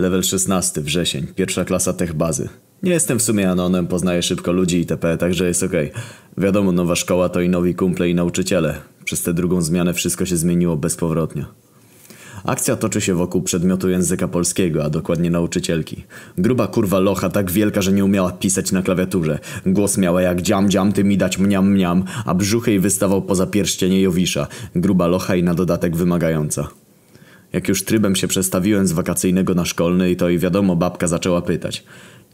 Level 16, wrzesień, pierwsza klasa tech bazy. Nie jestem w sumie anonem, poznaję szybko ludzi itp., także jest okej. Wiadomo, nowa szkoła to i nowi kumple i nauczyciele. Przez tę drugą zmianę wszystko się zmieniło bezpowrotnie. Akcja toczy się wokół przedmiotu języka polskiego, a dokładnie nauczycielki. Gruba kurwa locha tak wielka, że nie umiała pisać na klawiaturze. Głos miała jak dziam dziam, ty mi dać mniam mniam, a brzuch jej wystawał poza pierścienie Jowisza. Gruba locha i na dodatek wymagająca. Jak już trybem się przestawiłem z wakacyjnego na szkolny, to i wiadomo, babka zaczęła pytać.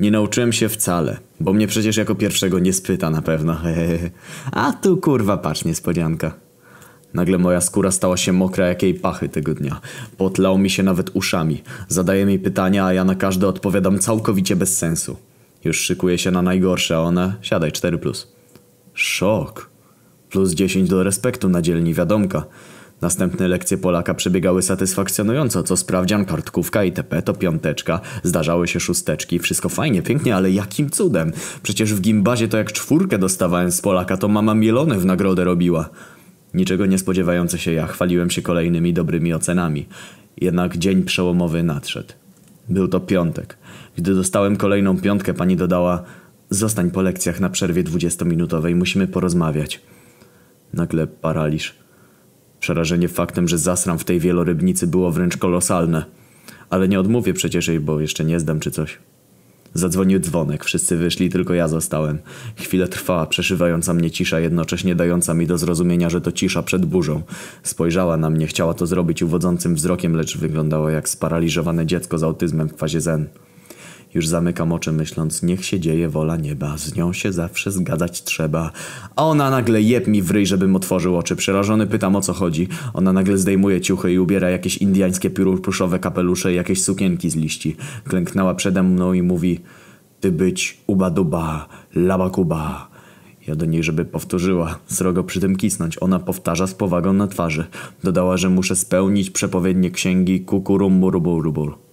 Nie nauczyłem się wcale, bo mnie przecież jako pierwszego nie spyta na pewno. Hehehe. A tu kurwa patrz niespodzianka. Nagle moja skóra stała się mokra jak jej pachy tego dnia. Potlał mi się nawet uszami. Zadaje mi pytania, a ja na każde odpowiadam całkowicie bez sensu. Już szykuję się na najgorsze, a ona siadaj 4+. Plus. Szok. Plus 10 do respektu na dzielni wiadomka. Następne lekcje Polaka przebiegały satysfakcjonująco, co sprawdzian, kartkówka itp. to piąteczka, zdarzały się szósteczki, wszystko fajnie, pięknie, ale jakim cudem? Przecież w gimbazie to jak czwórkę dostawałem z Polaka, to mama mielone w nagrodę robiła. Niczego nie spodziewający się ja chwaliłem się kolejnymi dobrymi ocenami. Jednak dzień przełomowy nadszedł. Był to piątek. Gdy dostałem kolejną piątkę, pani dodała Zostań po lekcjach na przerwie dwudziestominutowej, musimy porozmawiać. Nagle paraliż. Przerażenie faktem, że zasram w tej wielorybnicy było wręcz kolosalne. Ale nie odmówię przecież jej, bo jeszcze nie zdam czy coś. Zadzwonił dzwonek, wszyscy wyszli, tylko ja zostałem. Chwilę trwała przeszywająca mnie cisza, jednocześnie dająca mi do zrozumienia, że to cisza przed burzą. Spojrzała na mnie, chciała to zrobić uwodzącym wzrokiem, lecz wyglądała jak sparaliżowane dziecko z autyzmem w fazie zen. Już zamykam oczy myśląc, niech się dzieje wola nieba, z nią się zawsze zgadzać trzeba. A ona nagle jeb mi w ryj, żebym otworzył oczy. Przerażony pytam o co chodzi. Ona nagle zdejmuje ciuchy i ubiera jakieś indyjskie pióropuszowe kapelusze i jakieś sukienki z liści. Klęknęła przede mną i mówi Ty być ubaduba, labakuba. Ja do niej, żeby powtórzyła, srogo przy tym kisnąć. Ona powtarza z powagą na twarzy. Dodała, że muszę spełnić przepowiednie księgi kukurumburuburu.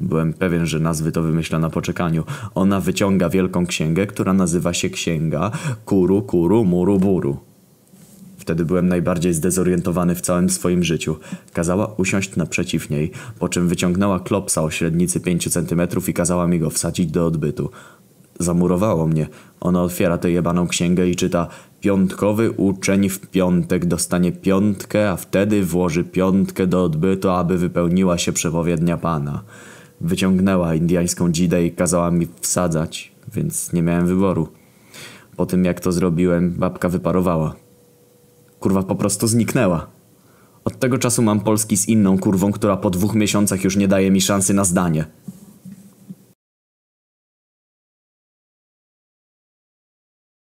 Byłem pewien, że nazwy to wymyśla na poczekaniu. Ona wyciąga wielką księgę, która nazywa się Księga Kuru Kuru Muru Buru. Wtedy byłem najbardziej zdezorientowany w całym swoim życiu. Kazała usiąść naprzeciw niej, po czym wyciągnęła klopsa o średnicy 5 centymetrów i kazała mi go wsadzić do odbytu. Zamurowało mnie. Ona otwiera tę jebaną księgę i czyta Piątkowy uczeń w piątek dostanie piątkę, a wtedy włoży piątkę do odbytu, aby wypełniła się przepowiednia Pana. Wyciągnęła indyjską dzidę i kazała mi wsadzać, więc nie miałem wyboru. Po tym jak to zrobiłem, babka wyparowała. Kurwa po prostu zniknęła. Od tego czasu mam polski z inną kurwą, która po dwóch miesiącach już nie daje mi szansy na zdanie.